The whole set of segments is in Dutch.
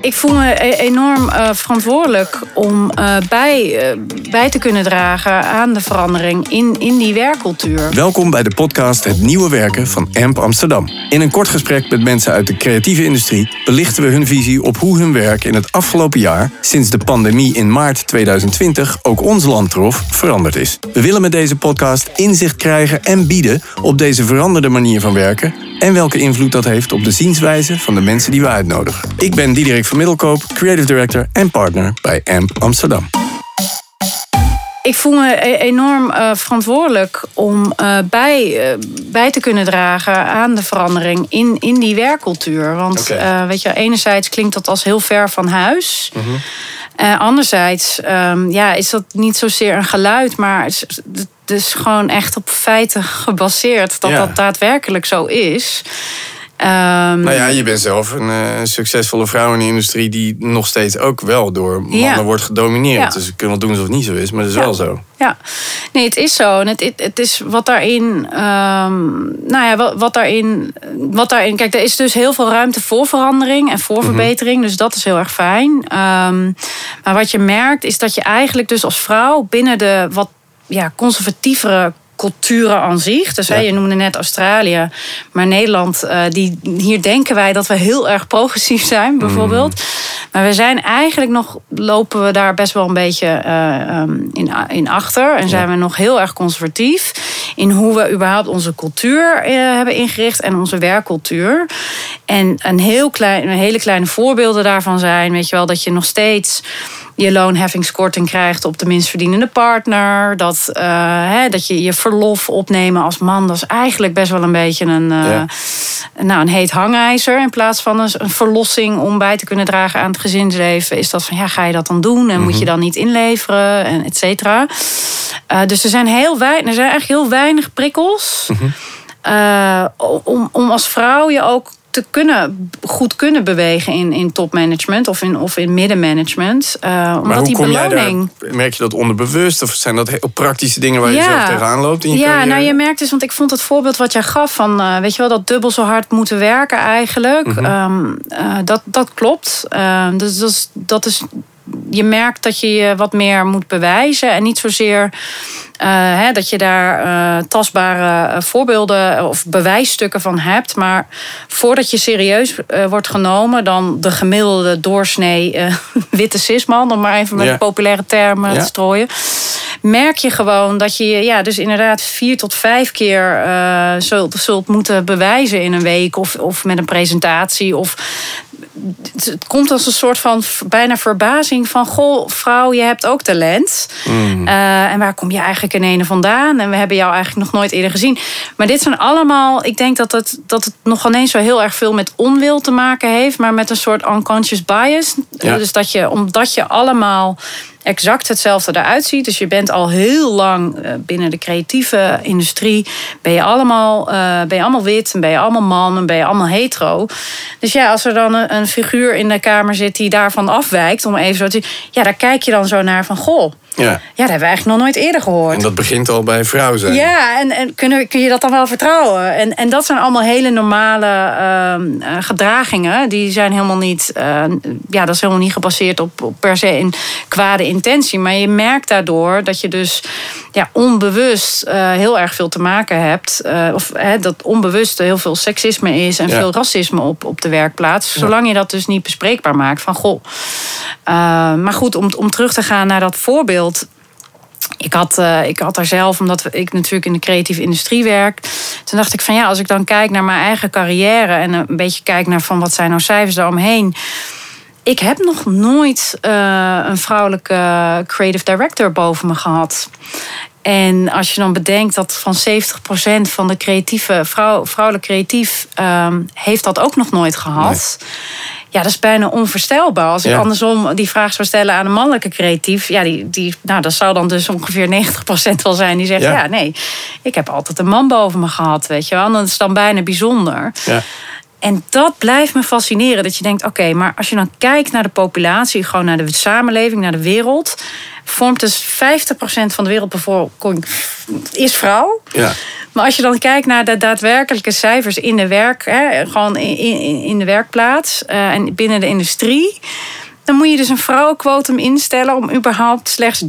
Ik voel me e- enorm uh, verantwoordelijk om uh, bij, uh, bij te kunnen dragen aan de verandering in, in die werkcultuur. Welkom bij de podcast Het Nieuwe Werken van AMP Amsterdam. In een kort gesprek met mensen uit de creatieve industrie belichten we hun visie op hoe hun werk in het afgelopen jaar, sinds de pandemie in maart 2020 ook ons land trof, veranderd is. We willen met deze podcast inzicht krijgen en bieden op deze veranderde manier van werken en welke invloed dat heeft op de zienswijze van de mensen die we uitnodigen. Ik ben Diederik van Middelkoop, Creative Director en partner bij AMP Amsterdam. Ik voel me e- enorm uh, verantwoordelijk om uh, bij, uh, bij te kunnen dragen aan de verandering in, in die werkcultuur. Want okay. weet je, enerzijds klinkt dat als heel ver van huis. Mm -hmm. Anderzijds um, ja, is dat niet zozeer een geluid, maar het, het is gewoon echt op feiten gebaseerd dat ja. dat daadwerkelijk zo is. Um, nou ja, je bent zelf een uh, succesvolle vrouw in de industrie die nog steeds ook wel door mannen ja. wordt gedomineerd. Ja. Dus we kunnen wel doen alsof het niet zo is, maar dat is wel zo. Ja, nee, het is zo. En het, het, het is wat daarin, um, nou ja, wat, wat, daarin, wat daarin, kijk, er is dus heel veel ruimte voor verandering en voor verbetering. Mm -hmm. Dus dat is heel erg fijn. Um, maar wat je merkt is dat je eigenlijk dus als vrouw binnen de wat ja, conservatievere culturen aan zich. Dus ja. je noemde net Australië, maar Nederland, uh, die, hier denken wij dat we heel erg progressief zijn, bijvoorbeeld. Mm. Maar we zijn eigenlijk nog, lopen we daar best wel een beetje uh, um, in, in achter. En zijn we nog heel erg conservatief in hoe we überhaupt onze cultuur uh, hebben ingericht en onze werkcultuur. En een, heel klein, een hele kleine voorbeelden daarvan zijn, weet je wel, dat je nog steeds je loonheffingskorting krijgt op de minstverdienende partner. Dat, uh, hè, dat je je verlof opnemen als man, dat is eigenlijk best wel een beetje een, uh, ja. nou, een heet hangijzer. In plaats van een, een, verlossing om bij te kunnen dragen aan het gezinsleven, is dat van ja, ga je dat dan doen? En mm -hmm. moet je dan niet inleveren? En et cetera. Uh, dus er zijn, heel weinig, er zijn eigenlijk heel weinig prikkels. Mm -hmm. om, om als vrouw je ook te kunnen, goed kunnen bewegen in, in topmanagement of in, of in middenmanagement. Uh, omdat maar hoe die kom beloning. Jij daar, merk je dat onderbewust of zijn dat heel praktische dingen waar je ja. zelf tegenaan loopt? In je ja, carrière? nou je merkt dus, want ik vond het voorbeeld wat jij gaf van, uh, weet je wel, dat dubbel zo hard moeten werken eigenlijk. Mm -hmm. um, uh, dat, dat klopt. dus dat is, dat is, je merkt dat je je wat meer moet bewijzen en niet zozeer. Uh, hè, dat je daar uh, tastbare uh, voorbeelden of bewijsstukken van hebt. Maar voordat je serieus wordt genomen, dan de gemiddelde doorsnee witte cisman, om maar even met ja. populaire termen ja. te strooien. Merk je gewoon dat je ja, dus inderdaad vier tot vijf keer zult, zult moeten bewijzen in een week of, of met een presentatie. Of het komt als een soort van bijna verbazing van... goh, vrouw, je hebt ook talent. Mm. Uh, en waar kom je eigenlijk in ene vandaan? En we hebben jou eigenlijk nog nooit eerder gezien. Maar dit zijn allemaal... Ik denk dat het, dat het nog ineens zo heel erg veel met onwil te maken heeft... maar met een soort unconscious bias. Ja. Dus dat je, omdat je allemaal exact hetzelfde eruit ziet. Dus je bent al heel lang binnen de creatieve industrie. Ben je allemaal, uh, ben je allemaal wit, en ben je allemaal man en ben je allemaal hetero. Dus ja, als er dan een, een figuur in de kamer zit die daarvan afwijkt, om even zo te ja, daar kijk je dan zo naar van goh. Ja. ja, dat hebben we eigenlijk nog nooit eerder gehoord. En dat begint al bij vrouw zijn. Ja, en, en kun, kun je dat dan wel vertrouwen? En, en dat zijn allemaal hele normale uh, uh, gedragingen. Die zijn helemaal niet, uh, ja, dat is helemaal niet gebaseerd op, op per se een kwade intentie. Maar je merkt daardoor dat je dus ja, onbewust heel erg veel te maken hebt. of dat onbewust heel veel seksisme is en ja. veel racisme op, op de werkplaats. Zolang je dat dus niet bespreekbaar maakt. Van goh. maar goed, om, om terug te gaan naar dat voorbeeld. Ik had, uh, ik had daar zelf, omdat ik natuurlijk in de creatieve industrie werk. Toen dacht ik van ja, als ik dan kijk naar mijn eigen carrière en een beetje kijk naar van wat zijn nou cijfers daaromheen. Ik heb nog nooit uh, een vrouwelijke creative director boven me gehad. En als je dan bedenkt dat van 70% van de creatieve, vrouw, vrouwelijk creatief, um, heeft dat ook nog nooit gehad. Ja, dat is bijna onvoorstelbaar. Als ik andersom die vraag zou stellen aan een mannelijke creatief... ja, die, die, nou, dat zou dan dus ongeveer 90% wel zijn. Die zegt, ja. ja. nee, ik heb altijd een man boven me gehad, weet je wel. En dat is dan bijna bijzonder. Ja. En dat blijft me fascineren. Dat je denkt, oké, okay, maar als je dan kijkt naar de populatie... gewoon naar de samenleving, naar de wereld... vormt dus 50% van de wereldbevolking is vrouw... Ja. Maar als je dan kijkt naar de daadwerkelijke cijfers in de werk, hè, gewoon in, in, in de werkplaats uh, en binnen de industrie. Dan moet je dus een vrouwenquotum instellen om überhaupt slechts 30%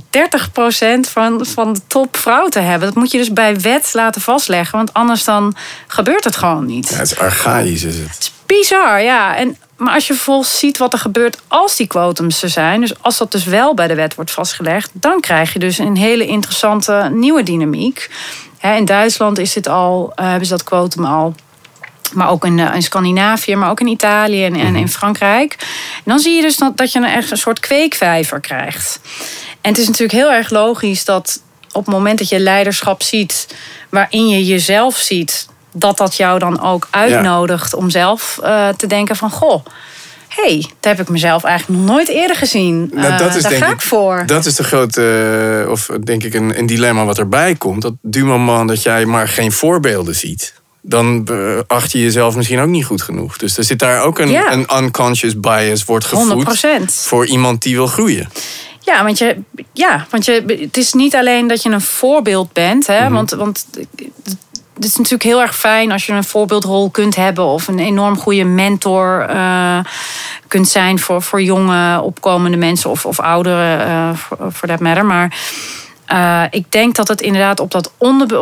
van, van de top vrouw te hebben. Dat moet je dus bij wet laten vastleggen, want anders dan gebeurt het gewoon niet. Ja, het is archaïs is het. Het is bizar, ja. En maar als je vervolgens ziet wat er gebeurt als die quotums er zijn, dus als dat dus wel bij de wet wordt vastgelegd, dan krijg je dus een hele interessante nieuwe dynamiek. In Duitsland is dit al, eh, hebben ze dat quotum al. Maar ook in, eh, in Scandinavië, maar ook in Italië en, en in mhm. Frankrijk. En dan zie je dus dat, dat je een, echt een soort kweekvijver krijgt. En het is natuurlijk heel erg logisch dat op het moment dat je leiderschap ziet, waarin je jezelf ziet, dat dat jou dan ook uitnodigt om zelf uh, te denken van goh. hey, dat heb ik mezelf eigenlijk nog nooit eerder gezien. Nou, dat uh, is, daar denk ga ik, voor. Dat is de grote, uh, of denk ik, een, een, dilemma wat erbij komt. Dat du moment dat jij maar geen voorbeelden ziet dan acht je jezelf misschien ook niet goed genoeg. Dus er zit daar ook een, ja. een unconscious bias wordt gevoed 100%. voor iemand die wil groeien. Ja, want, je, ja, want je, het is niet alleen dat je een voorbeeld bent. Hè, mm want, want het is natuurlijk heel erg fijn als je een voorbeeldrol kunt hebben of een enorm goede mentor uh, kunt zijn voor, voor jonge opkomende mensen of, of ouderen, uh, voor dat matter. Maar uh, ik denk dat het inderdaad op dat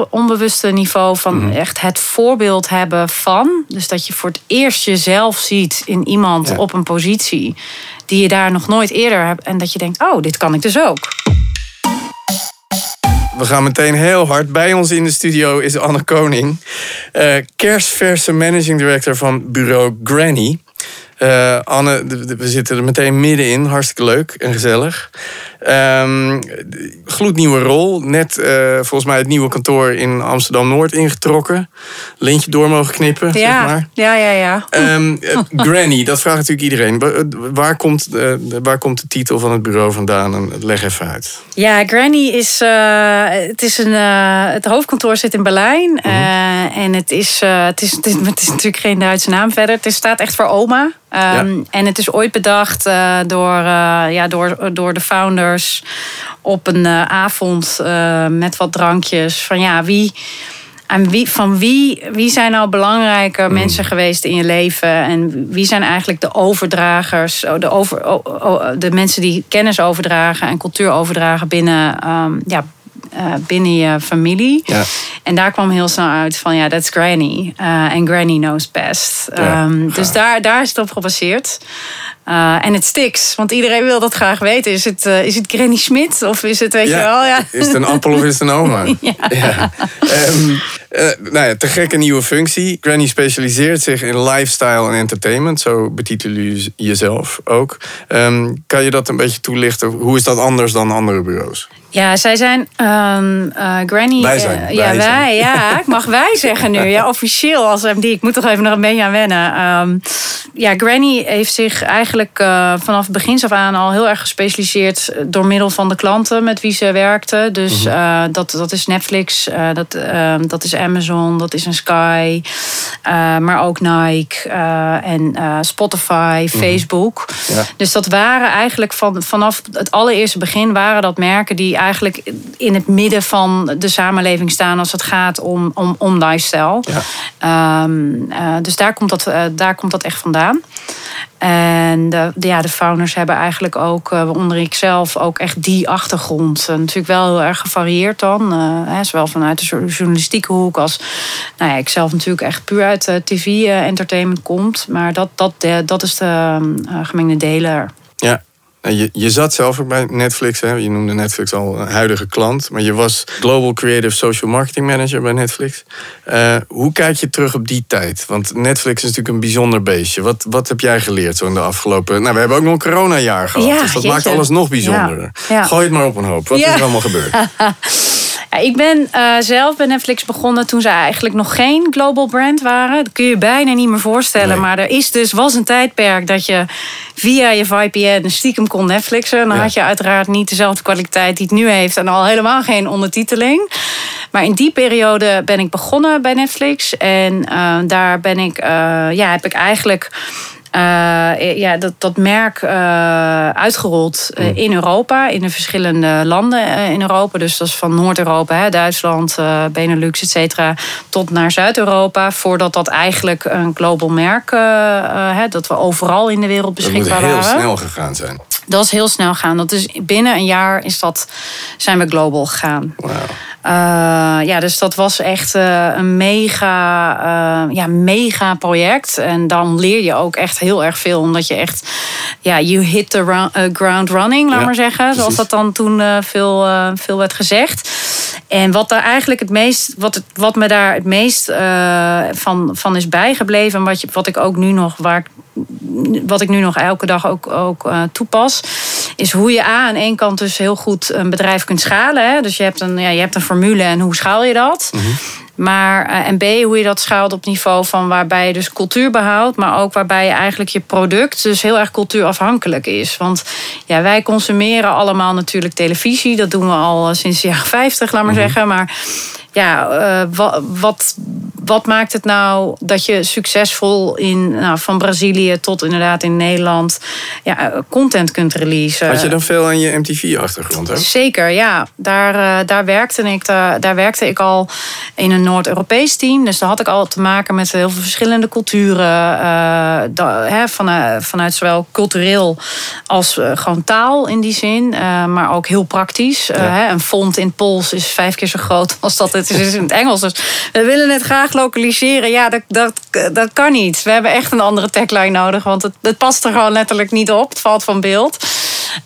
onbewuste niveau van mm -hmm. echt het voorbeeld hebben van. Dus dat je voor het eerst jezelf ziet in iemand ja. op een positie die je daar nog nooit eerder hebt. En dat je denkt, oh, dit kan ik dus ook. We gaan meteen heel hard. Bij ons in de studio is Anne Koning, uh, kerstverse managing director van bureau Granny. Uh, Anne, we zitten er meteen middenin. Hartstikke leuk en gezellig. Um, gloednieuwe rol. Net uh, volgens mij het nieuwe kantoor in Amsterdam-Noord ingetrokken. Lintje door mogen knippen, ja, zeg maar. Ja, ja, ja. Um, Granny, dat vraagt natuurlijk iedereen. Waar komt, uh, waar komt de titel van het bureau vandaan? En leg even uit. Ja, Granny is... Het, is een, het hoofdkantoor zit in Berlijn. Mm -hmm. en het is, het, is, het, is, het is natuurlijk geen Duitse naam verder. Het staat echt voor oma. Um, En het is ooit bedacht uh, door, uh, ja, door, door de founders op een uh, avond met wat drankjes. Van ja, wie, en wie, van wie, wie zijn nou belangrijke mm. mensen geweest in je leven? En wie zijn eigenlijk de overdragers, oh, de, over, oh, oh, de mensen die kennis overdragen en cultuur overdragen binnen um, ja, uh, binnen je familie. Ja. En daar kwam heel snel uit van ja, that's Granny. Uh, en Granny knows best. Ja, um, dus daar, daar is het op gebaseerd. Uh, en het stiks, want iedereen wil dat graag weten. Is het, uh, is het Granny Smit of is het, weet ja. je wel? Ja. Is het een appel of is het een oma? ja. ja. Um, uh, nou ja, te gekke nieuwe functie. Granny specialiseert zich in lifestyle en entertainment. Zo betitel je jezelf ook. Um, kan je dat een beetje toelichten? Hoe is dat anders dan andere bureaus? Ja, zij zijn um, uh, Granny. Wij zijn. Uh, ja, wij. Ja, ik mag wij zeggen nu. Ja, officieel als MD. Ik moet toch even nog een beetje aan wennen. Um, ja, Granny heeft zich eigenlijk uh, vanaf begins af aan al heel erg gespecialiseerd door middel van de klanten met wie ze werkte. Dus mm -hmm. dat, dat is Netflix, dat, ehm, dat is Amazon, dat is een Sky, maar ook Nike en Spotify, mhm. Facebook. Ja. Dus dat waren eigenlijk van, vanaf het allereerste begin waren dat merken die eigenlijk in het midden van de samenleving staan als het gaat om, om, om lifestyle. Ja. Um, uh, dus daar komt, dat, daar komt dat echt vandaan. En de, ja, de founders hebben eigenlijk ook, uh, waaronder ik zelf, ook echt die achtergrond. natuurlijk wel heel erg gevarieerd dan. Hè, zowel vanuit de journalistieke hoek als nou ja, ik zelf natuurlijk echt puur uit tv-entertainment komt. Maar dat, dat, dat is de gemengde deler. Je, je zat zelf ook bij Netflix, hè? je noemde Netflix al een huidige klant, maar je was Global Creative Social Marketing Manager bij Netflix. Uh, hoe kijk je terug op die tijd? Want Netflix is natuurlijk een bijzonder beestje. Wat, wat heb jij geleerd zo in de afgelopen... Nou, we hebben ook nog een coronajaar gehad, ja, dus dat maakt alles nog bijzonderder. Ja. Gooi het maar op een hoop. Wat is er allemaal gebeurd? Ja, ik ben uh, zelf bij Netflix begonnen toen ze eigenlijk nog geen global brand waren. Dat kun je je bijna niet meer voorstellen. Maar er is dus, was een tijdperk dat je via je VPN stiekem kon Netflixen. Dan had je uiteraard niet dezelfde kwaliteit die het nu heeft. En al helemaal geen ondertiteling. Maar in die periode ben ik begonnen bij Netflix. En uh, daar ben ik, uh, ja, heb ik eigenlijk ja, dat, dat merk uitgerold mm. in Europa, in de verschillende landen in Europa. Dus dat is van Noord-Europa, Duitsland, Benelux, et cetera, tot naar Zuid-Europa. Voordat dat eigenlijk een global merk, hè, dat we overal in de wereld beschikbaar waren. Dat moet heel snel gegaan zijn. Dat is heel snel gaan. Dat is binnen een jaar is dat, zijn we global gegaan. Wow. Uh, ja, dus dat was echt uh, een mega, uh, ja, mega project. En dan leer je ook echt heel erg veel. Omdat je echt, ja, you hit the ground running, laat ja, maar zeggen. Precies. Zoals dat dan toen veel, veel werd gezegd. En wat daar eigenlijk het meest, wat, het, wat me daar het meest van, van is bijgebleven. En wat, je, wat ik ook nu nog, waar wat ik nu nog elke dag ook, ook uh, toepas, is hoe je A aan één kant dus heel goed een bedrijf kunt schalen. Hè? Dus je hebt, een, ja, je hebt een formule en hoe schaal je dat? Mhm. Maar, uh, en B, hoe je dat schaalt op niveau van waarbij je dus cultuur behoudt, maar ook waarbij je eigenlijk je product dus heel erg cultuurafhankelijk is. Want ja, wij consumeren allemaal natuurlijk televisie. Dat doen we al sinds de jaren 50, laat maar mhm. zeggen. Maar ja, uh, wat, wat, wat, maakt het nou dat je succesvol in, nou, van Brazilië tot inderdaad in Nederland ja, content kunt releasen? Had je dan veel aan je MTV-achtergrond? Zeker, ja. Daar, uh, daar, werkte ik, daar, daar werkte ik al in een Noord-Europees team. Dus daar had ik al te maken met heel veel verschillende culturen. Uh, da, hè, vanuit, vanuit zowel cultureel als gewoon taal in die zin. maar ook heel praktisch. Ja. Hè, een font in Pools is vijf keer zo groot als dat het is in het Engels. Dus we willen het graag lokaliseren. Ja, dat, dat, dat kan niet. We hebben echt een andere tagline nodig. Want het, het past er gewoon letterlijk niet op. Het valt van beeld.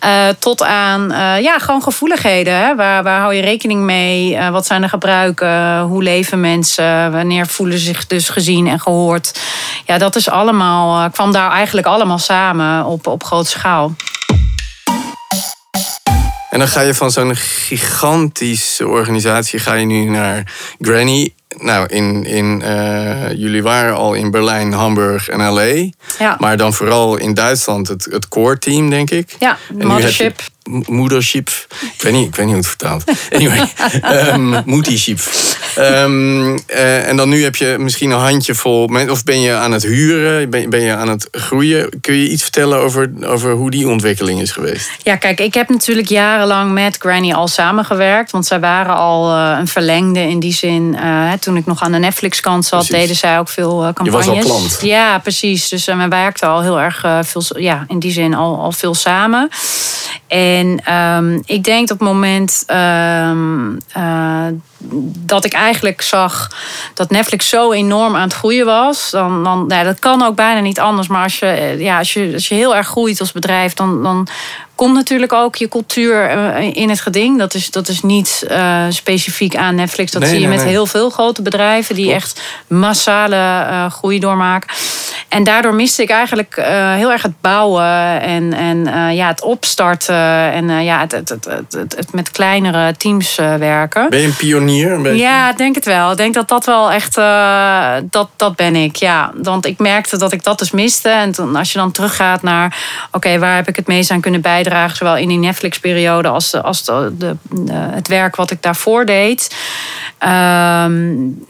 Uh, tot aan uh, ja, gewoon gevoeligheden. Hè? Waar, waar hou je rekening mee? Uh, wat zijn de gebruiken? Hoe leven mensen? Wanneer voelen ze zich dus gezien en gehoord? Ja, dat is allemaal, kwam daar eigenlijk allemaal samen op, op grote schaal. En dan ga je van zo'n gigantische organisatie ga je nu naar Granny. Nou, in, in, uh, jullie waren al in Berlijn, Hamburg en LA. Ja. Maar dan vooral in Duitsland het, het core team, denk ik. Ja, mothership moedership. Ik weet niet, ik weet niet hoe het vertaalt. Anyway, um, moedership. Um, uh, en dan nu heb je misschien een handjevol... Of ben je aan het huren? Ben, ben je aan het groeien? Kun je iets vertellen over, over hoe die ontwikkeling is geweest? Ja, kijk, ik heb natuurlijk jarenlang met Granny al samengewerkt. Want zij waren al uh, een verlengde in die zin. Uh, toen ik nog aan de Netflix-kant zat, precies. deden zij ook veel campagnes. Je was al klant. Ja, precies. Dus we werkten al heel erg veel... Ja, in die zin al, al veel samen. En um, ik denk op het moment um, uh, dat ik eigenlijk zag dat Netflix zo enorm aan het groeien was, dan, dan nou, dat kan ook bijna niet anders. Maar als je, ja, als je, als je heel erg groeit als bedrijf, dan, dan komt natuurlijk ook je cultuur eh, in het geding. Dat is, dat is niet uh, specifiek aan Netflix. Dat nee, zie je nee, met nee. heel veel grote bedrijven die Klopt. echt massale uh, groei doormaken. En daardoor miste ik eigenlijk heel erg het bouwen en, en ja, het opstarten en ja, het, het, het, het, met kleinere teams werken. Ben je een pionier? Een beetje? Ja, ik denk het wel. Ik denk dat dat wel echt, dat, dat ben ik, ja. Want ik merkte dat ik dat dus miste. En toen, als je dan teruggaat naar, oké, okay, waar heb ik het meest aan kunnen bijdragen? Zowel in die Netflix-periode als, de, als de, de, de, het werk wat ik daarvoor deed. Um,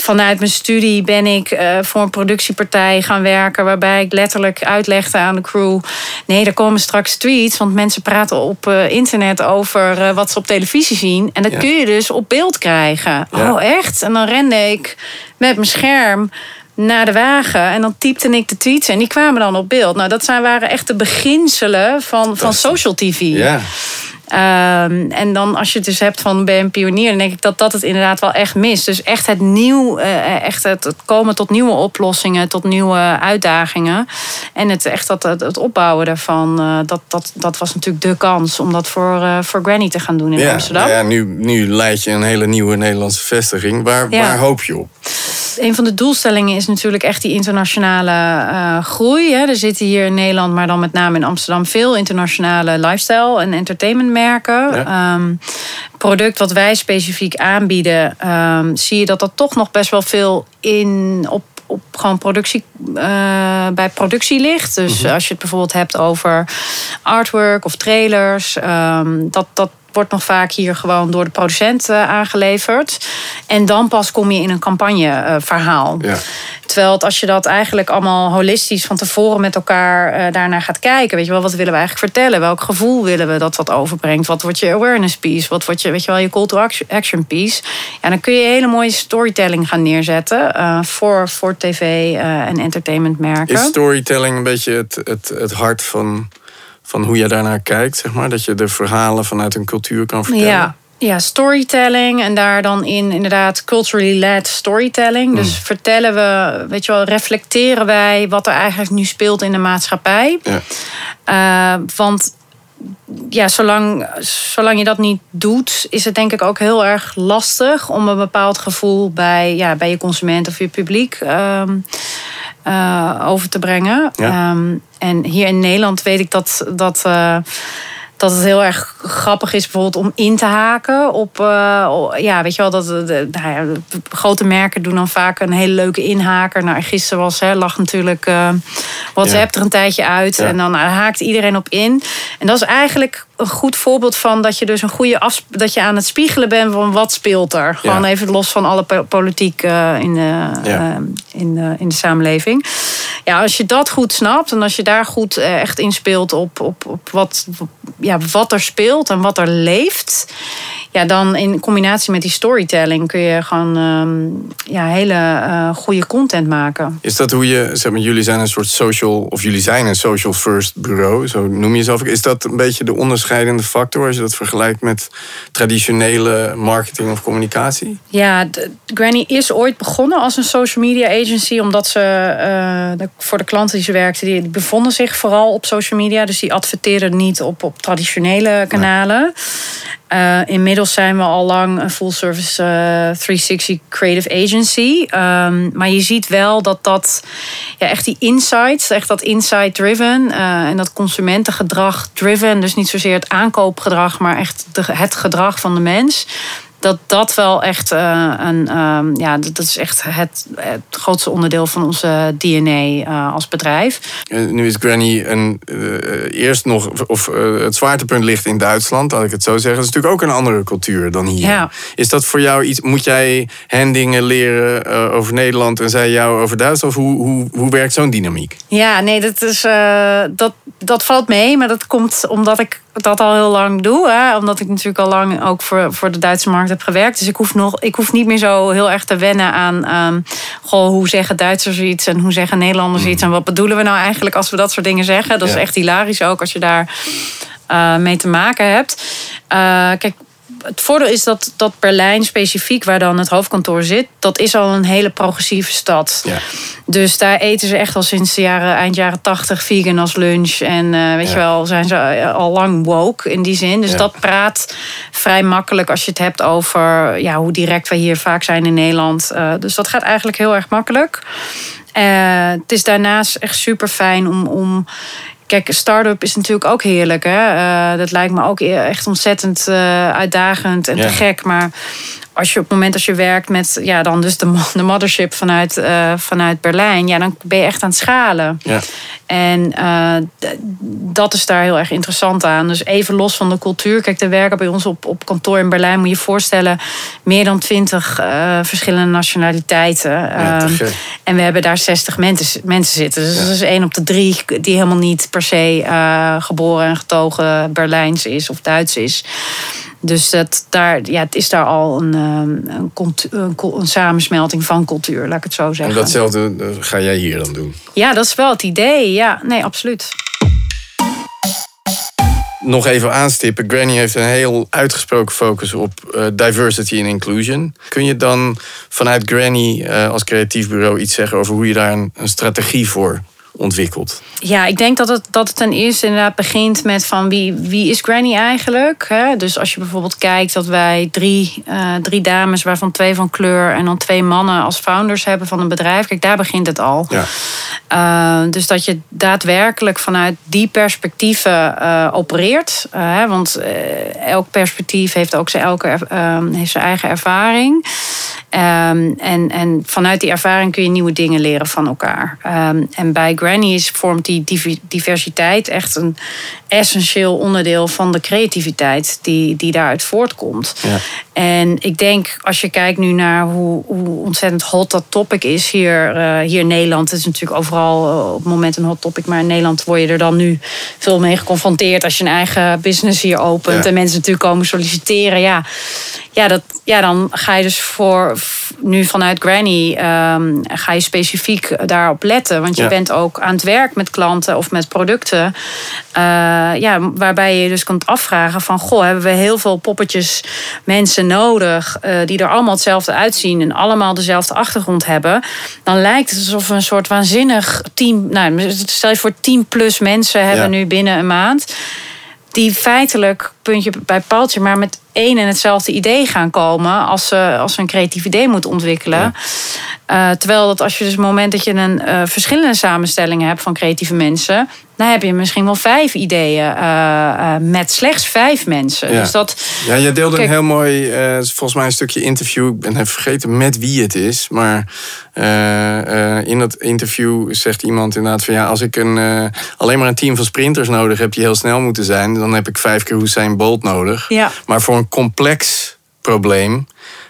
vanuit mijn studie ben ik uh, voor een productiepartij gaan werken. Waarbij ik letterlijk uitlegde aan de crew. Nee, er komen straks tweets. Want mensen praten op uh, internet over uh, wat ze op televisie zien. En dat ja. kun je dus op beeld krijgen. Ja. Oh, echt? En dan rende ik met mijn scherm naar de wagen. En dan typte ik de tweets en die kwamen dan op beeld. Nou, dat zijn, waren echt de beginselen van, van social TV. Ja. Um, en dan als je het dus hebt van ben pionier, dan denk ik dat dat het inderdaad wel echt mist. Dus echt het nieuw, uh, echt het, het, komen tot nieuwe oplossingen, tot nieuwe uitdagingen. En het echt dat, het, het opbouwen daarvan, uh, dat, dat, dat was natuurlijk de kans om dat voor, uh, voor Granny te gaan doen in ja, Amsterdam. Ja, nu, nu leid je een hele nieuwe Nederlandse vestiging. Waar, ja. waar hoop je op? Een van de doelstellingen is natuurlijk echt die internationale uh, groei. Hè. Er zitten hier in Nederland, maar dan met name in Amsterdam, veel internationale lifestyle en entertainment merken. Ja. Um, product wat wij specifiek aanbieden, um, zie je dat dat toch nog best wel veel in op op gewoon productie, uh, bij productie ligt. Dus mm -hmm. als je het bijvoorbeeld hebt over artwork of trailers, um, dat, dat wordt nog vaak hier gewoon door de producent aangeleverd. En dan pas kom je in een campagneverhaal. Ja. Terwijl het, als je dat eigenlijk allemaal holistisch van tevoren met elkaar uh, daarnaar gaat kijken, weet je wel, wat willen we eigenlijk vertellen? Welk gevoel willen we dat dat overbrengt? Wat wordt je awareness piece? Wat wordt je, weet je wel, je call to action piece? Ja, dan kun je hele mooie storytelling gaan neerzetten uh, voor, voor tv uh, en entertainmentmerken. Is storytelling een beetje het, het, het hart van, van hoe je daarnaar kijkt, zeg maar? Dat je de verhalen vanuit een cultuur kan vertellen? Ja, ja, storytelling en daar dan in inderdaad culturally led storytelling. Dus hmm. vertellen we, weet je wel, reflecteren wij wat er eigenlijk nu speelt in de maatschappij. Ja. Uh, want ja, zolang, zolang je dat niet doet, is het denk ik ook heel erg lastig om een bepaald gevoel bij, ja, bij je consument of je publiek um, uh, over te brengen. Ja. Um, en hier in Nederland weet ik dat. dat uh, dat het heel erg grappig is bijvoorbeeld om in te haken op... Uh, ja, weet je wel, dat de, nou ja, grote merken doen dan vaak een hele leuke inhaker. Nou, gisteren was, hè, lag natuurlijk uh, WhatsApp er een tijdje uit. En dan uh, haakt iedereen op in. En dat is eigenlijk een goed voorbeeld van dat je dus een goede af, dat je aan het spiegelen bent van wat speelt er. Gewoon even los van alle politiek uh, in, de, uh, in, de, in de samenleving. Ja, als je dat goed snapt en als je daar goed uh, echt inspeelt op, op, op wat, ja, wat er speelt en wat er leeft. Ja, dan in combinatie met die storytelling kun je gewoon um, ja, hele goede content maken. Is dat hoe je, zeg maar, jullie zijn een soort social, of jullie zijn een social first bureau, zo noem je jezelf. Is dat een beetje de onderscheid? Onderscheidende factor als je dat vergelijkt met traditionele marketing of communicatie? Ja, Granny is ooit begonnen als een social media agency, omdat ze uh, voor de klanten die ze werkte, die, bevonden zich vooral op social media. Dus die adverteerden niet op, op traditionele kanalen. Uh, inmiddels zijn we al lang een full service uh, 360 creative agency. Um, maar je ziet wel dat dat ja, echt die insights, echt dat insight driven uh, en dat consumentengedrag driven, dus niet zozeer het aankoopgedrag, maar echt de, het gedrag van de mens dat dat wel echt uh, een, um, ja, dat is echt het, het, grootste onderdeel van onze DNA uh, als bedrijf. nu is Granny een, uh, eerst nog, of het zwaartepunt ligt in Duitsland, laat ik het zo zeggen. Dat is natuurlijk ook een andere cultuur dan hier. Ja. Is dat voor jou iets, moet jij hen dingen leren over Nederland en zij jou over Duitsland? Of hoe, hoe, hoe werkt zo'n dynamiek? Ja, nee, dat, is, dat, dat valt mee, maar dat komt omdat ik dat al heel lang doe. Hè? Omdat ik natuurlijk al lang ook voor, voor de Duitse markt heb gewerkt. Dus ik hoef, nog, ik hoef niet meer zo heel erg te wennen aan um, goh, hoe zeggen Duitsers iets en hoe zeggen Nederlanders iets. En wat bedoelen we nou eigenlijk als we dat soort dingen zeggen? Dat is echt hilarisch ook als je daar uh, mee te maken hebt. Uh, kijk, het voordeel is dat, dat Berlijn specifiek, waar dan het hoofdkantoor zit, dat is al een hele progressieve stad. Ja. Dus daar eten ze echt al sinds de jaren, eind jaren tachtig vegan als lunch. En uh, weet je wel, zijn ze al lang woke in die zin. Dus dat praat vrij makkelijk als je het hebt over ja, hoe direct wij hier vaak zijn in Nederland. Uh, dus dat gaat eigenlijk heel erg makkelijk. Uh, het is daarnaast echt super fijn om, om Kijk, start-up is natuurlijk ook heerlijk. Hè? Uh, dat lijkt me ook e- echt ontzettend uh, uitdagend en te gek. Maar als je op het moment dat je werkt met ja, dan dus de, de mothership vanuit, uh, vanuit Berlijn, ja, dan ben je echt aan het schalen. Ja. En uh, dat is daar heel erg interessant aan. Dus even los van de cultuur. Kijk, er werken bij ons op, op kantoor in Berlijn, moet je je voorstellen, meer dan twintig uh, verschillende nationaliteiten. Ja, um, en we hebben daar 60 mensen, mensen zitten. Dus dat is één op de drie die helemaal niet per se geboren en getogen Berlijns is of Duits is. Dus dat, daar, ja, het is daar al een, ehm, een, een, een, samensmelting van cultuur, laat ik het zo zeggen. En datzelfde eh, ga jij hier dan doen? Ja, dat is wel het idee. Ja, nee, absoluut. Nog even aanstippen. Granny heeft een heel uitgesproken focus op uh, diversity en inclusion. Kun je dan vanuit Granny uh, als creatief bureau iets zeggen over hoe je daar een, een strategie voor ontwikkeld? Ja, ik denk dat het, dat het ten eerste inderdaad begint met van wie, wie is Granny eigenlijk? Hè? Dus als je bijvoorbeeld kijkt dat wij drie, uh, drie dames, waarvan twee van kleur en dan twee mannen als founders hebben van een bedrijf. Kijk, daar begint het al. Ja. Uh, dus dat je daadwerkelijk vanuit die perspectieven uh, opereert. want elk perspectief heeft ook zijn, elke, heeft zijn eigen ervaring. Um, en, en vanuit die ervaring kun je nieuwe dingen leren van elkaar. Um, en bij Granny Is, vormt die diversiteit echt een essentieel onderdeel van de creativiteit die, die daaruit voortkomt. Ja. En ik denk, als je kijkt nu naar hoe, hoe ontzettend hot dat topic is hier, uh, hier in Nederland. Het is natuurlijk overal eh, op het moment een hot topic. Maar in Nederland word je er dan nu veel mee geconfronteerd als je een eigen business hier opent. En mensen natuurlijk komen solliciteren. Ja, ja, dat, ja, dan ga je dus voor nu vanuit Granny um, ga je specifiek daarop letten. Want je bent ook aan het werk met klanten of met producten. Uh, ja, waarbij je dus kunt afvragen van goh, hebben we heel veel poppetjes mensen nodig uh, die er allemaal hetzelfde uitzien en allemaal dezelfde achtergrond hebben. Dan lijkt het alsof we een soort waanzinnig team. Nou, stel je voor 10 plus mensen hebben nu binnen een maand die feitelijk, puntje bij paaltje, maar met één en hetzelfde idee gaan komen als ze, als ze een creatief idee moeten ontwikkelen. Uh, terwijl dat als je dus het moment dat je een uh, verschillende samenstellingen hebt van creatieve mensen, dan heb je misschien wel vijf ideeën uh, met slechts vijf mensen. Ja. Dus dat, ja, je deelde een heel mooi, volgens mij een stukje interview. Ik ben even vergeten met wie het is. Maar in dat interview zegt iemand inderdaad van ja, als ik een, alleen maar een team van sprinters nodig heb die heel snel moeten zijn, dan heb ik vijf keer Hussein Bolt nodig. Ja. Maar voor een complex probleem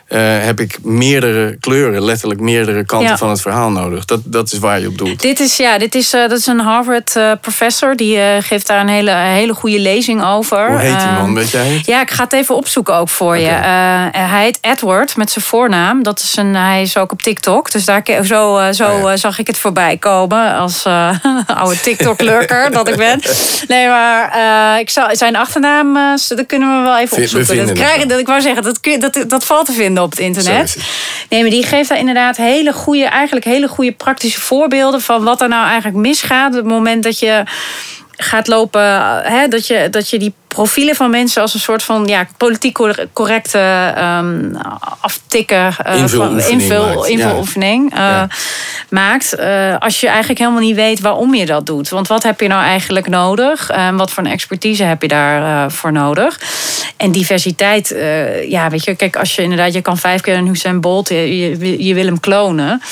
uh, heb ik meerdere kleuren, letterlijk meerdere kanten ja. van het verhaal nodig. Dat, dat is waar je op doelt. Dit is, ja, dit is, uh, dat is een Harvard-professor. die uh, geeft daar een hele, hele goede lezing over. Hoe heet die man, weet jij het? Ja, ik ga het even opzoeken ook voor okay. je. hij heet Edward, met zijn voornaam. Dat is een, hij is ook op TikTok. Dus daar, zo, zo oh, ja. zag ik het voorbij komen. Als oude TikTok-lurker dat ik ben. Nee, maar ik zal, zijn achternaam, dat kunnen we wel even opzoeken. Dat, krijgen, dat, ik wou zeggen, dat, dat, dat valt te vinden op het internet. Nee, maar die geeft daar inderdaad hele goede, eigenlijk hele goede praktische voorbeelden van wat er nou eigenlijk misgaat. Op het moment dat je gaat lopen, hè, dat, je, dat je die profielen van mensen als een soort van ja, politiek correcte um, aftikken, uh, invuloefening, invul, maakt. invuloefening ja. Uh, ja. maakt. Uh, als je eigenlijk helemaal niet weet waarom je dat doet. Want wat heb je nou eigenlijk nodig? Uh, wat voor een expertise heb je daarvoor voor nodig? En diversiteit, ja, weet je, kijk, als je inderdaad, je kan vijf keer een Hussein Bolt, je, je wil hem klonen.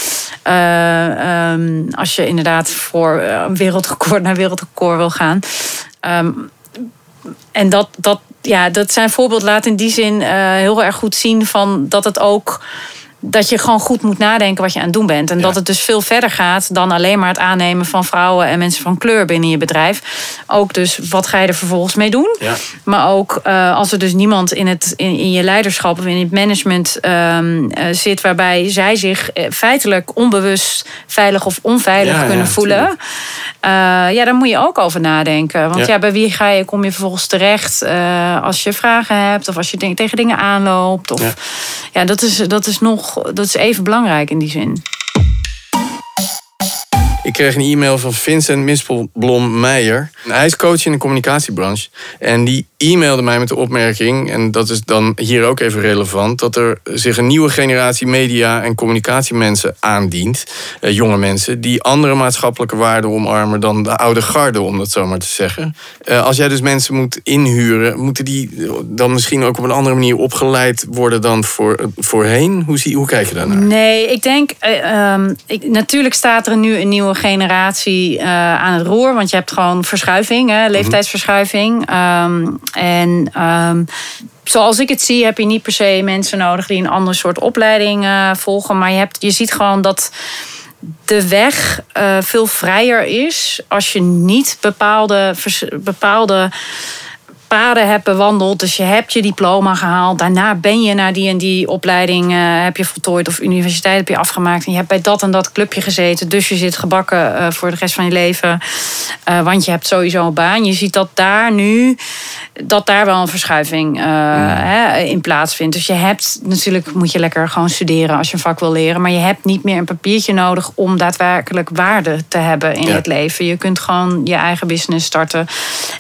Um, als je inderdaad voor een wereldrecord naar wereldrecord wil gaan. Um, en dat, dat, ja, dat zijn voorbeeld laat in die zin uh, heel erg goed zien van dat het ook dat je gewoon goed moet nadenken wat je aan het doen bent. En ja. dat het dus veel verder gaat dan alleen maar het aannemen van vrouwen en mensen van kleur binnen je bedrijf. Ook dus wat ga je er vervolgens mee doen. Ja. Maar ook uh, als er dus niemand in, het, in, in, je leiderschap of in het management um, uh, zit waarbij zij zich feitelijk onbewust veilig of onveilig ja, kunnen voelen. Uh, ja, daar moet je ook over nadenken. Want ja, bij wie ga je, kom je vervolgens terecht als je vragen hebt of als je tegen dingen aanloopt. Of, ja, dat, is, dat is nog dat is even belangrijk in die zin. Ik kreeg een e-mail van Vincent Mispelblom Meijer. Hij is coach in de communicatiebranche. En die e-mailde mij met de opmerking, en dat is dan hier ook even relevant, dat er zich een nieuwe generatie media- en communicatiemensen aandient. Eh, jonge mensen die andere maatschappelijke waarden omarmen dan de oude garde, om dat zo maar te zeggen. Eh, als jij dus mensen moet inhuren, moeten die dan misschien ook op een andere manier opgeleid worden dan voor, voorheen? Hoe, zie, hoe kijk je daarnaar? Nee, ik denk, uh, um, ik, natuurlijk staat er nu een nieuwe generatie uh, aan het roer, want je hebt gewoon verschuiving, hè, leeftijdsverschuiving. Um, en um, zoals ik het zie, heb je niet per se mensen nodig die een ander soort opleiding uh, volgen. Maar je, hebt, je ziet gewoon dat de weg uh, veel vrijer is als je niet bepaalde, bepaalde paden hebt bewandeld. Dus je hebt je diploma gehaald. Daarna ben je naar die en die opleiding uh, heb je voltooid. Of universiteit heb je afgemaakt. En je hebt bij dat en dat clubje gezeten. Dus je zit gebakken uh, voor de rest van je leven. Uh, want je hebt sowieso een baan. Je ziet dat daar nu... dat daar wel een verschuiving hè, in plaatsvindt. Dus je hebt natuurlijk... moet je lekker gewoon studeren als je een vak wil leren. Maar je hebt niet meer een papiertje nodig... om daadwerkelijk waarde te hebben in ja. het leven. Je kunt gewoon je eigen business starten.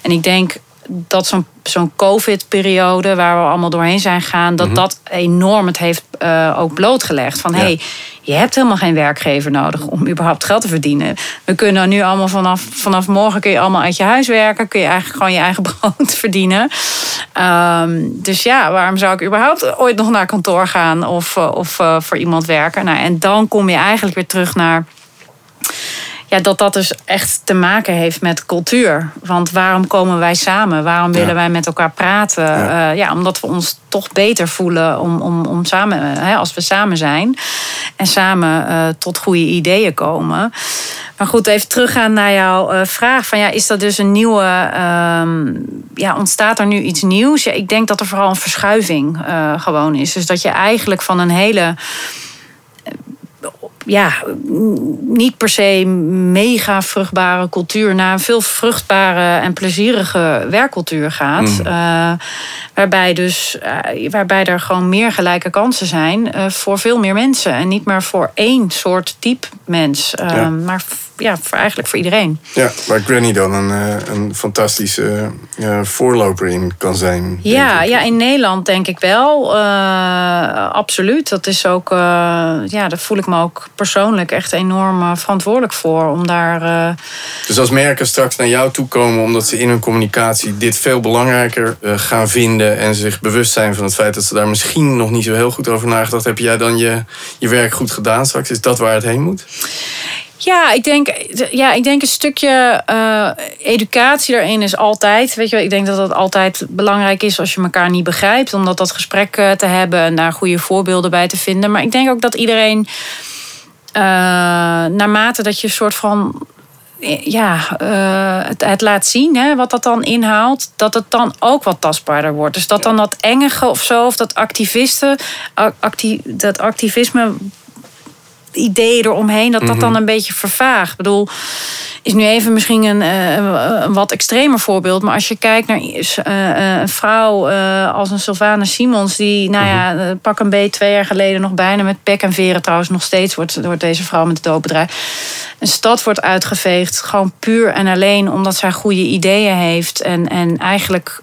En ik denk dat zo'n zo'n COVID-periode waar we allemaal doorheen zijn gegaan, dat mm -hmm. dat enorm het heeft uh, ook blootgelegd. Van ja. hey, je hebt helemaal geen werkgever nodig om überhaupt geld te verdienen. We kunnen nu allemaal vanaf, vanaf morgen kun je allemaal uit je huis werken, kun je eigenlijk gewoon je eigen brood verdienen. Um, dus ja, waarom zou ik überhaupt ooit nog naar kantoor gaan of, of uh, voor iemand werken? Nou, en dan kom je eigenlijk weer terug naar ja, dat dat dus echt te maken heeft met cultuur. Want waarom komen wij samen? Waarom willen wij met elkaar praten? Ja. ja. omdat we ons toch beter voelen om, om, om samen, hè, als we samen zijn en samen tot goede ideeën komen. Maar goed, even teruggaan naar jouw uh, vraag. Van, ja, is dat dus een nieuwe. Uh, ja, ontstaat er nu iets nieuws? Ja, ik denk dat er vooral een verschuiving gewoon is. Dus dat je eigenlijk van een hele ja, niet per se mega vruchtbare cultuur naar een veel vruchtbare en plezierige werkcultuur gaat. Mm. Uh, waarbij, dus, uh, waarbij er gewoon meer gelijke kansen zijn uh, voor veel meer mensen. En niet meer voor één soort type mens, ja. maar ja, voor, eigenlijk voor iedereen. Ja, waar Granny dan een, een fantastische voorloper in kan zijn. Ja, ja, in Nederland denk ik wel. absoluut. Dat is ook, ja, daar voel ik me ook persoonlijk echt enorm eh, verantwoordelijk voor. Om daar, uh... Dus als merken straks naar jou toe komen omdat ze in hun communicatie dit veel belangrijker uh, gaan vinden en zich bewust zijn van het feit dat ze daar misschien nog niet zo heel goed over nagedacht heb jij dan je, je werk goed gedaan straks? Is dat waar het heen moet? Ja, ik denk, ja, ik denk een stukje uh, educatie daarin is altijd. Weet je, ik denk dat dat altijd belangrijk is als je elkaar niet begrijpt. Om dat, dat gesprek te hebben en daar goede voorbeelden bij te vinden. Maar ik denk ook dat iedereen naarmate dat je een soort van ja, uh, het, het, laat zien, hè, wat dat dan inhaalt, dat het dan ook wat tastbaarder wordt. Dus dat dan dat engige of zo, of dat activisten, acti, dat activisme ideeën eromheen, dat dat mhm. dan een beetje vervaagt. Ik bedoel, is nu even misschien een, eh, een, wat extremer voorbeeld. Maar als je kijkt naar uh, een vrouw als een Sylvana Simons, die, nou ja, mhm. pak een beet twee jaar geleden nog bijna met pek en veren trouwens nog steeds wordt, wordt deze vrouw met het doopbedrijf. Een stad wordt uitgeveegd, gewoon puur en alleen omdat zij goede ideeën heeft en, en eigenlijk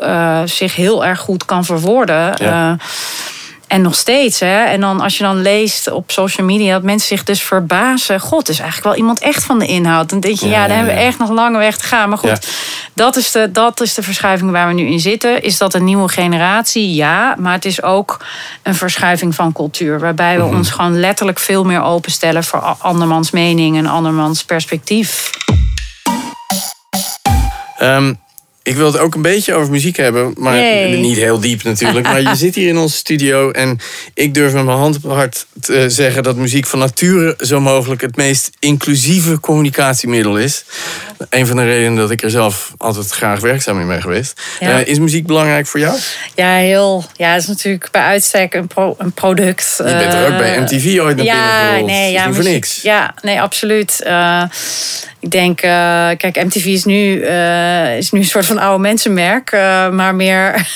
zich heel erg goed kan verwoorden. Ja. En nog steeds, hè. En dan als je dan leest op social media dat mensen zich dus verbazen. God, is eigenlijk wel iemand echt van de inhoud. Dan denk je, ja, daar hebben we echt nog lange weg te gaan. Maar goed, dat, is de, dat is de verschuiving waar we nu in zitten. Is dat een nieuwe generatie? Ja, maar het is ook een verschuiving van cultuur. Waarbij we mhm. ons gewoon letterlijk veel meer openstellen voor andermans mening en andermans perspectief. Um, ik wil het ook een beetje over muziek hebben, maar niet heel diep natuurlijk. Maar je zit hier in onze studio en ik durf met mijn hand op hart te zeggen dat muziek van nature zo mogelijk het meest inclusieve communicatiemiddel is. Een van de redenen dat ik er zelf altijd graag werkzaam in ben geweest. Uh, is muziek belangrijk voor jou? Ja, heel. Ja, het is natuurlijk bij uitstek een, pro, een product. Je bent er ook bij eh, MTV ooit naar ja, binnen nee, ja, voor niks. Ja, nee, absoluut. Uh, ik denk, uh, kijk, MTV is nu, uh, is nu een soort van oude mensenmerk. Uh, maar meer.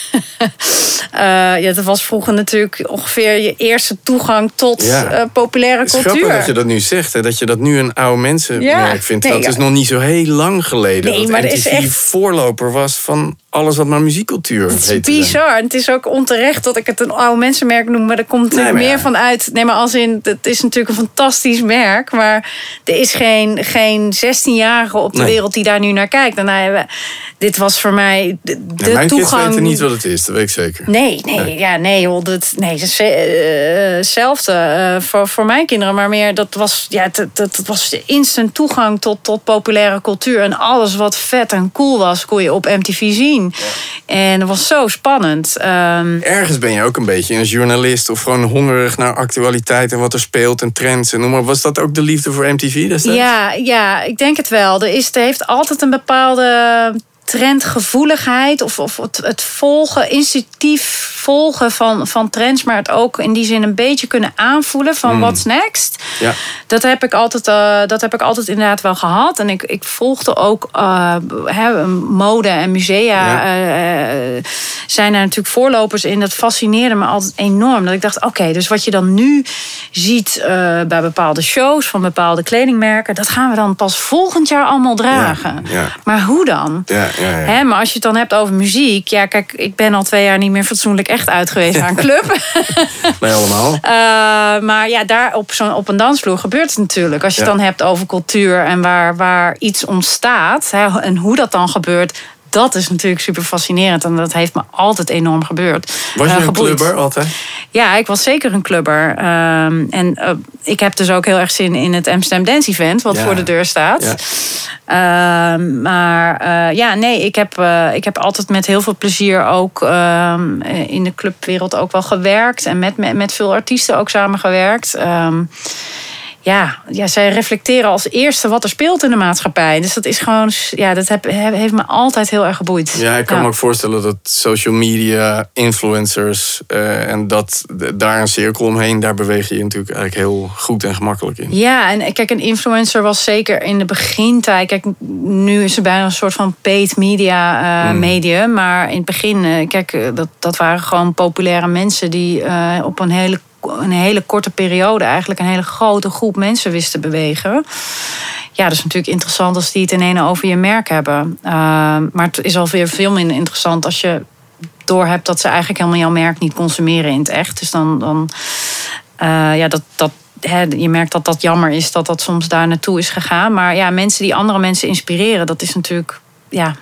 ja, dat was vroeger natuurlijk ongeveer je eerste toegang tot ja. populaire het is cultuur. dat je dat nu zegt, hè, dat je dat nu een oude mensenmerk ja. vindt. Nee, dat is nog niet zo heel lang geleden. Nee, dat maar MTV is echt... voorloper was van alles wat maar muziekcultuur Het is bizar. En het is ook onterecht dat ik het een oude mensenmerk noem. Maar er komt nee, meer ja. van uit. Nee, maar als in, het is natuurlijk een fantastisch merk. Maar er is geen, geen 16-jarige op de nee. wereld die daar nu naar kijkt. En nou, dit was voor mij de, de mijn toegang. weten niet wat het is, dat weet ik zeker. Nee, nee, nee. ja, nee, joh, dat, nee, uh, hetzelfde uh, voor, voor mijn kinderen. Maar meer, dat was, ja, dat, dat, was instant toegang tot, tot populaire cultuur. En alles wat vet en cool was, kon je op MTV zien. En dat was zo spannend. Um... Ergens ben je ook een beetje een journalist of gewoon hongerig naar actualiteit en wat er speelt en trends en noem maar. Was dat ook de liefde voor MTV destijds? Ja, ja, ik denk het wel. Er, is, er heeft altijd een bepaalde trendgevoeligheid of, of het, het volgen, instinctief volgen van, van trends, maar het ook in die zin een beetje kunnen aanvoelen van mm. what's next. Ja. Dat, heb ik altijd, uh, dat heb ik altijd inderdaad wel gehad. En ik, ik volgde ook uh, he, mode en musea. Ja. Uh, zijn er natuurlijk voorlopers in. Dat fascineerde me altijd enorm. Dat ik dacht, oké, dus wat je dan nu ziet bij bepaalde shows van bepaalde kledingmerken, dat gaan we dan pas volgend jaar allemaal dragen. Ja. Maar hoe dan? Ja. Hè, maar als je het dan hebt over muziek. Ja, kijk, ik ben al twee jaar niet meer fatsoenlijk echt uit geweest aan een club. Wij allemaal. Uh, maar ja, daar op, zo'n op een dansvloer gebeurt het natuurlijk. Als je het dan hebt over cultuur en waar, waar iets ontstaat. Hè, en hoe dat dan gebeurt dat is natuurlijk super fascinerend. En dat heeft me altijd enorm gebeurd. Was je uh, een clubber altijd? Ja, ik was zeker een clubber. Ehm, en uh, ik heb dus ook heel erg zin in het Amsterdam Dance Event, wat voor de deur staat. Ja. Ehm, maar uh, ja, nee, ik heb, ik heb altijd met heel veel plezier ook ehm, in de clubwereld ook wel gewerkt. En met, met, met veel artiesten ook samengewerkt. Ja, ja, zij reflecteren als eerste wat er speelt in de maatschappij. Dus dat is gewoon, ja, dat heb, heeft me altijd heel erg geboeid. Ja, ik kan me ook voorstellen dat social media, influencers uh, en dat daar een cirkel omheen, daar beweeg je, je natuurlijk eigenlijk heel goed en gemakkelijk in. Ja, en kijk, een influencer was zeker in de begintijd. Kijk, nu is er bijna een soort van paid media uh, medium. Maar in het begin, uh, kijk, dat, dat waren gewoon populaire mensen die op een hele een hele korte periode eigenlijk een hele grote groep mensen wisten bewegen. Ja, dat is natuurlijk interessant als die het in één over je merk hebben. Uh, maar het is alweer veel minder interessant als je doorhebt dat ze eigenlijk helemaal jouw merk niet consumeren in het echt. Dus dan, dan uh, ja, dat, dat, je merkt dat dat jammer is dat dat soms daar naartoe is gegaan. Maar ja, mensen die andere mensen inspireren, dat is natuurlijk ja,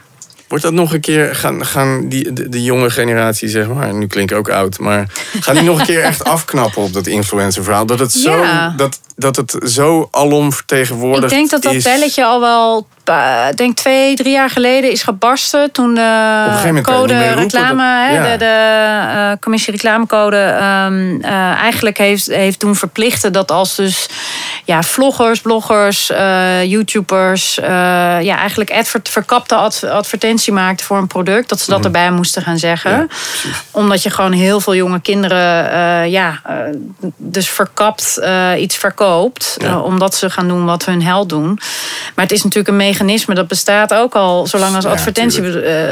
Wordt dat nog een keer, gaan, gaan die, de, jonge generatie, zeg maar, nu klink ik ook oud, maar gaan die nog een keer echt afknappen op dat influencer verhaal? Dat het zo, dat, dat het zo alom vertegenwoordigd is. Ik denk dat dat belletje al wel uh, denk twee, drie jaar geleden is gebarsten. Toen de code reclame, de, de uh, commissie reclamecode, um, uh, eigenlijk heeft, heeft toen verplichten dat als dus ja, vloggers, bloggers, YouTubers, ja, eigenlijk advert, verkapte advertentie voor een product, dat ze dat mhm. erbij moesten gaan zeggen. Ja, Omdat je gewoon heel veel jonge kinderen, ja, dus verkapt iets verkoopt, omdat ze gaan doen wat hun held doen. Maar het is natuurlijk een mechanisme dat bestaat ook al zolang als advertentie,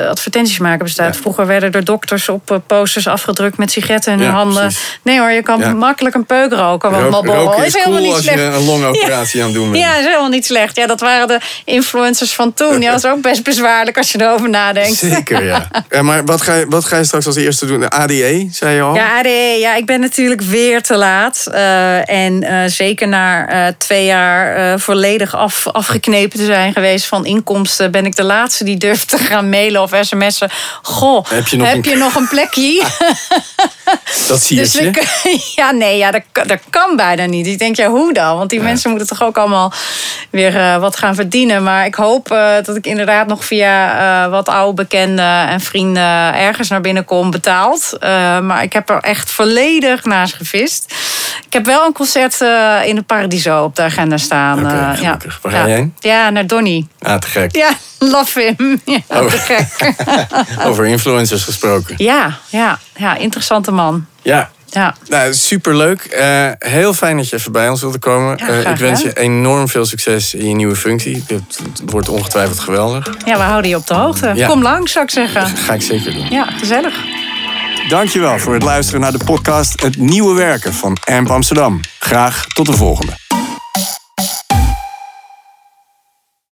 advertenties maken bestaat. Vroeger werden er dokters op posters afgedrukt met sigaretten in hun handen. Nee hoor, je kan makkelijk een peuk roken. Want Rook, roken is, is helemaal niet slecht. als je een longoperatie aan het doen bent. Ja, is helemaal niet slecht. Ja, dat waren de influencers van toen. Ja, dat is ook best bezwaarlijk als je nadenkt. Zeker, ja. maar wat ga, je, wat ga je straks als eerste doen? De ADE, zei je al? Ja, ADE. Ja, ik ben natuurlijk weer te laat. Uh, en zeker na twee jaar volledig af, afgeknepen te zijn geweest van inkomsten ben ik de laatste die durft te gaan mailen of sms'en. Goh, heb je nog, heb een... Je nog een plekje? dat zie dus je. ja, nee, ja, dat, dat kan bijna niet. Ik denk, ja, hoe dan? Want die mensen moeten toch ook allemaal weer wat gaan verdienen. Maar ik hoop dat ik inderdaad nog via uh, wat oude bekenden en vrienden ergens naar binnen kom betaald. maar ik heb er echt volledig naast gevist. Ik heb wel een concert in het Paradiso op de agenda staan. Okay, ja. Waar ga je heen? Ja, naar Donny. Ah, te gek. Ja, love him. Ja, oh. te gek. Over influencers gesproken. Ja, ja, ja, interessante man. Ja, ja. Nou, superleuk. Uh, heel fijn dat je even bij ons wilde komen. Ja, uh, ik wens je enorm veel succes in je nieuwe functie. Het wordt ongetwijfeld geweldig. Ja, we houden je op de hoogte. Kom langs, zou ik zeggen. ga ik zeker doen. Ja, gezellig. Dankjewel voor het luisteren naar de podcast Het Nieuwe Werken van AMP Amsterdam. Graag tot de volgende.